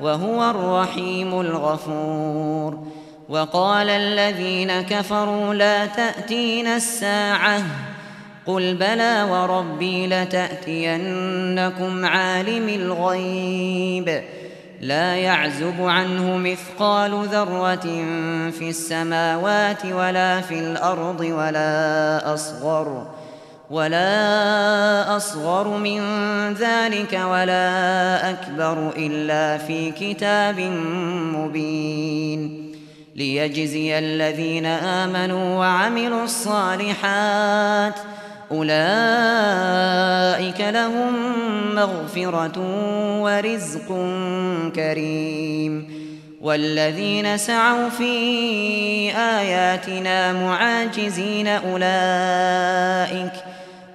وهو الرحيم الغفور. وقال الذين كفروا لا تأتين الساعة. قل بلى وربي لتأتينكم عالم الغيب. لا يعزب عنه مثقال ذرة في السماوات ولا في الأرض ولا أصغر. ولا أصغر من ذلك ولا أكبر إلا في كتاب مبين ليجزي الذين آمنوا وعملوا الصالحات أولئك لهم مغفرة ورزق كريم والذين سعوا في آياتنا معاجزين أولئك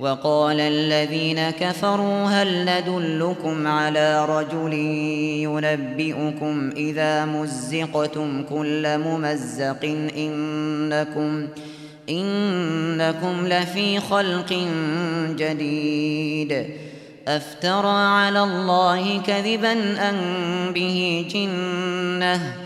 وقال الذين كفروا هل ندلكم على رجل ينبئكم إذا مزقتم كل ممزق إنكم إنكم لفي خلق جديد أفترى على الله كذبا أن به جنة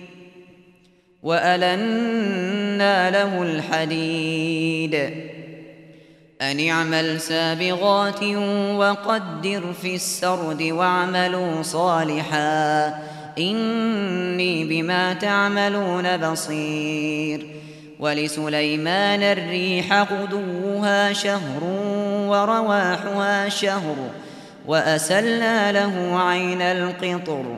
وألنا له الحديد. أن اعمل سابغات وقدر في السرد واعملوا صالحا. إني بما تعملون بصير. ولسليمان الريح قدوها شهر ورواحها شهر. وأسلنا له عين القطر.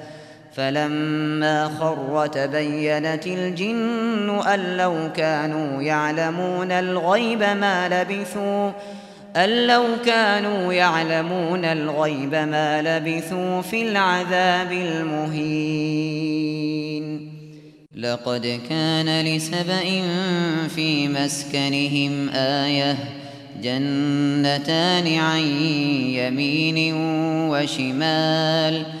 فلما خر تبينت الجن أن لو كانوا يعلمون الغيب ما لبثوا أن لو كانوا يعلمون الغيب ما لبثوا في العذاب المهين. لقد كان لسبإ في مسكنهم آية جنتان عن يمين وشمال.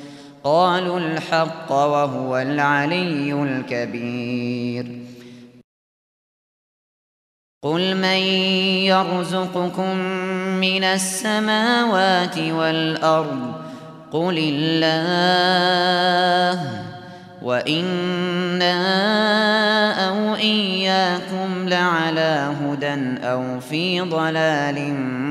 قالوا الحق وهو العلي الكبير. قل من يرزقكم من السماوات والأرض؟ قل الله. وإنا أو إياكم لعلى هدى أو في ضلال مبين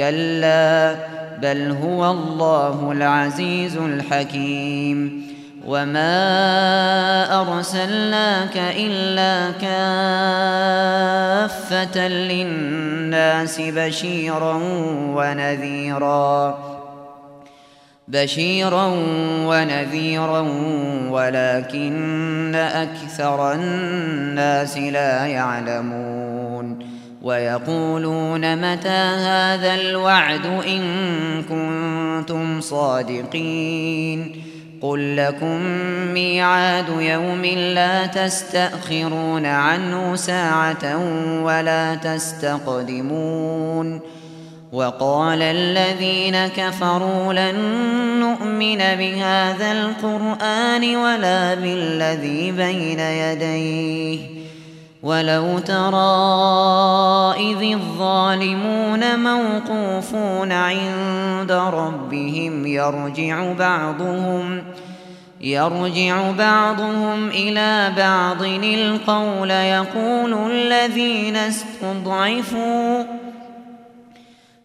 كلا بل هو الله العزيز الحكيم. وما أرسلناك إلا كافة للناس بشيرا ونذيرا بشيرا ونذيرا ولكن أكثر الناس لا يعلمون. ويقولون متى هذا الوعد إن كنتم صادقين قل لكم ميعاد يوم لا تستأخرون عنه ساعة ولا تستقدمون وقال الذين كفروا لن نؤمن بهذا القرآن ولا بالذي بين يديه ولو ترى إذ الظالمون موقوفون عند ربهم يرجع بعضهم يرجع بعضهم إلى بعض القول يقول الذين استضعفوا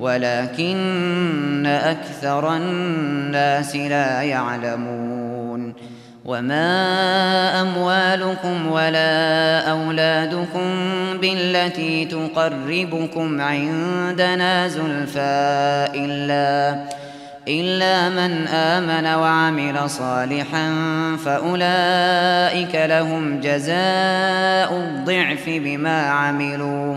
ولكن أكثر الناس لا يعلمون وما أموالكم ولا أولادكم بالتي تقربكم عندنا زلفى إلا إلا من آمن وعمل صالحا فأولئك لهم جزاء الضعف بما عملوا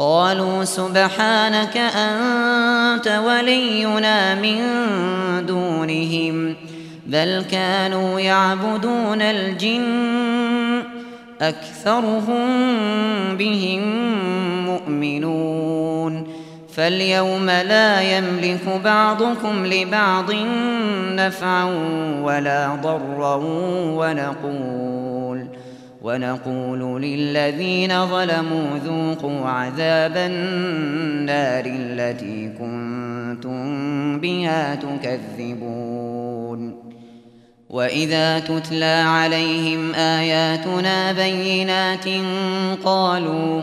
قالوا سبحانك أنت ولينا من دونهم بل كانوا يعبدون الجن أكثرهم بهم مؤمنون فاليوم لا يملك بعضكم لبعض نفعا ولا ضرا ونقول ونقول للذين ظلموا ذوقوا عذاب النار التي كنتم بها تكذبون. وإذا تتلى عليهم آياتنا بينات قالوا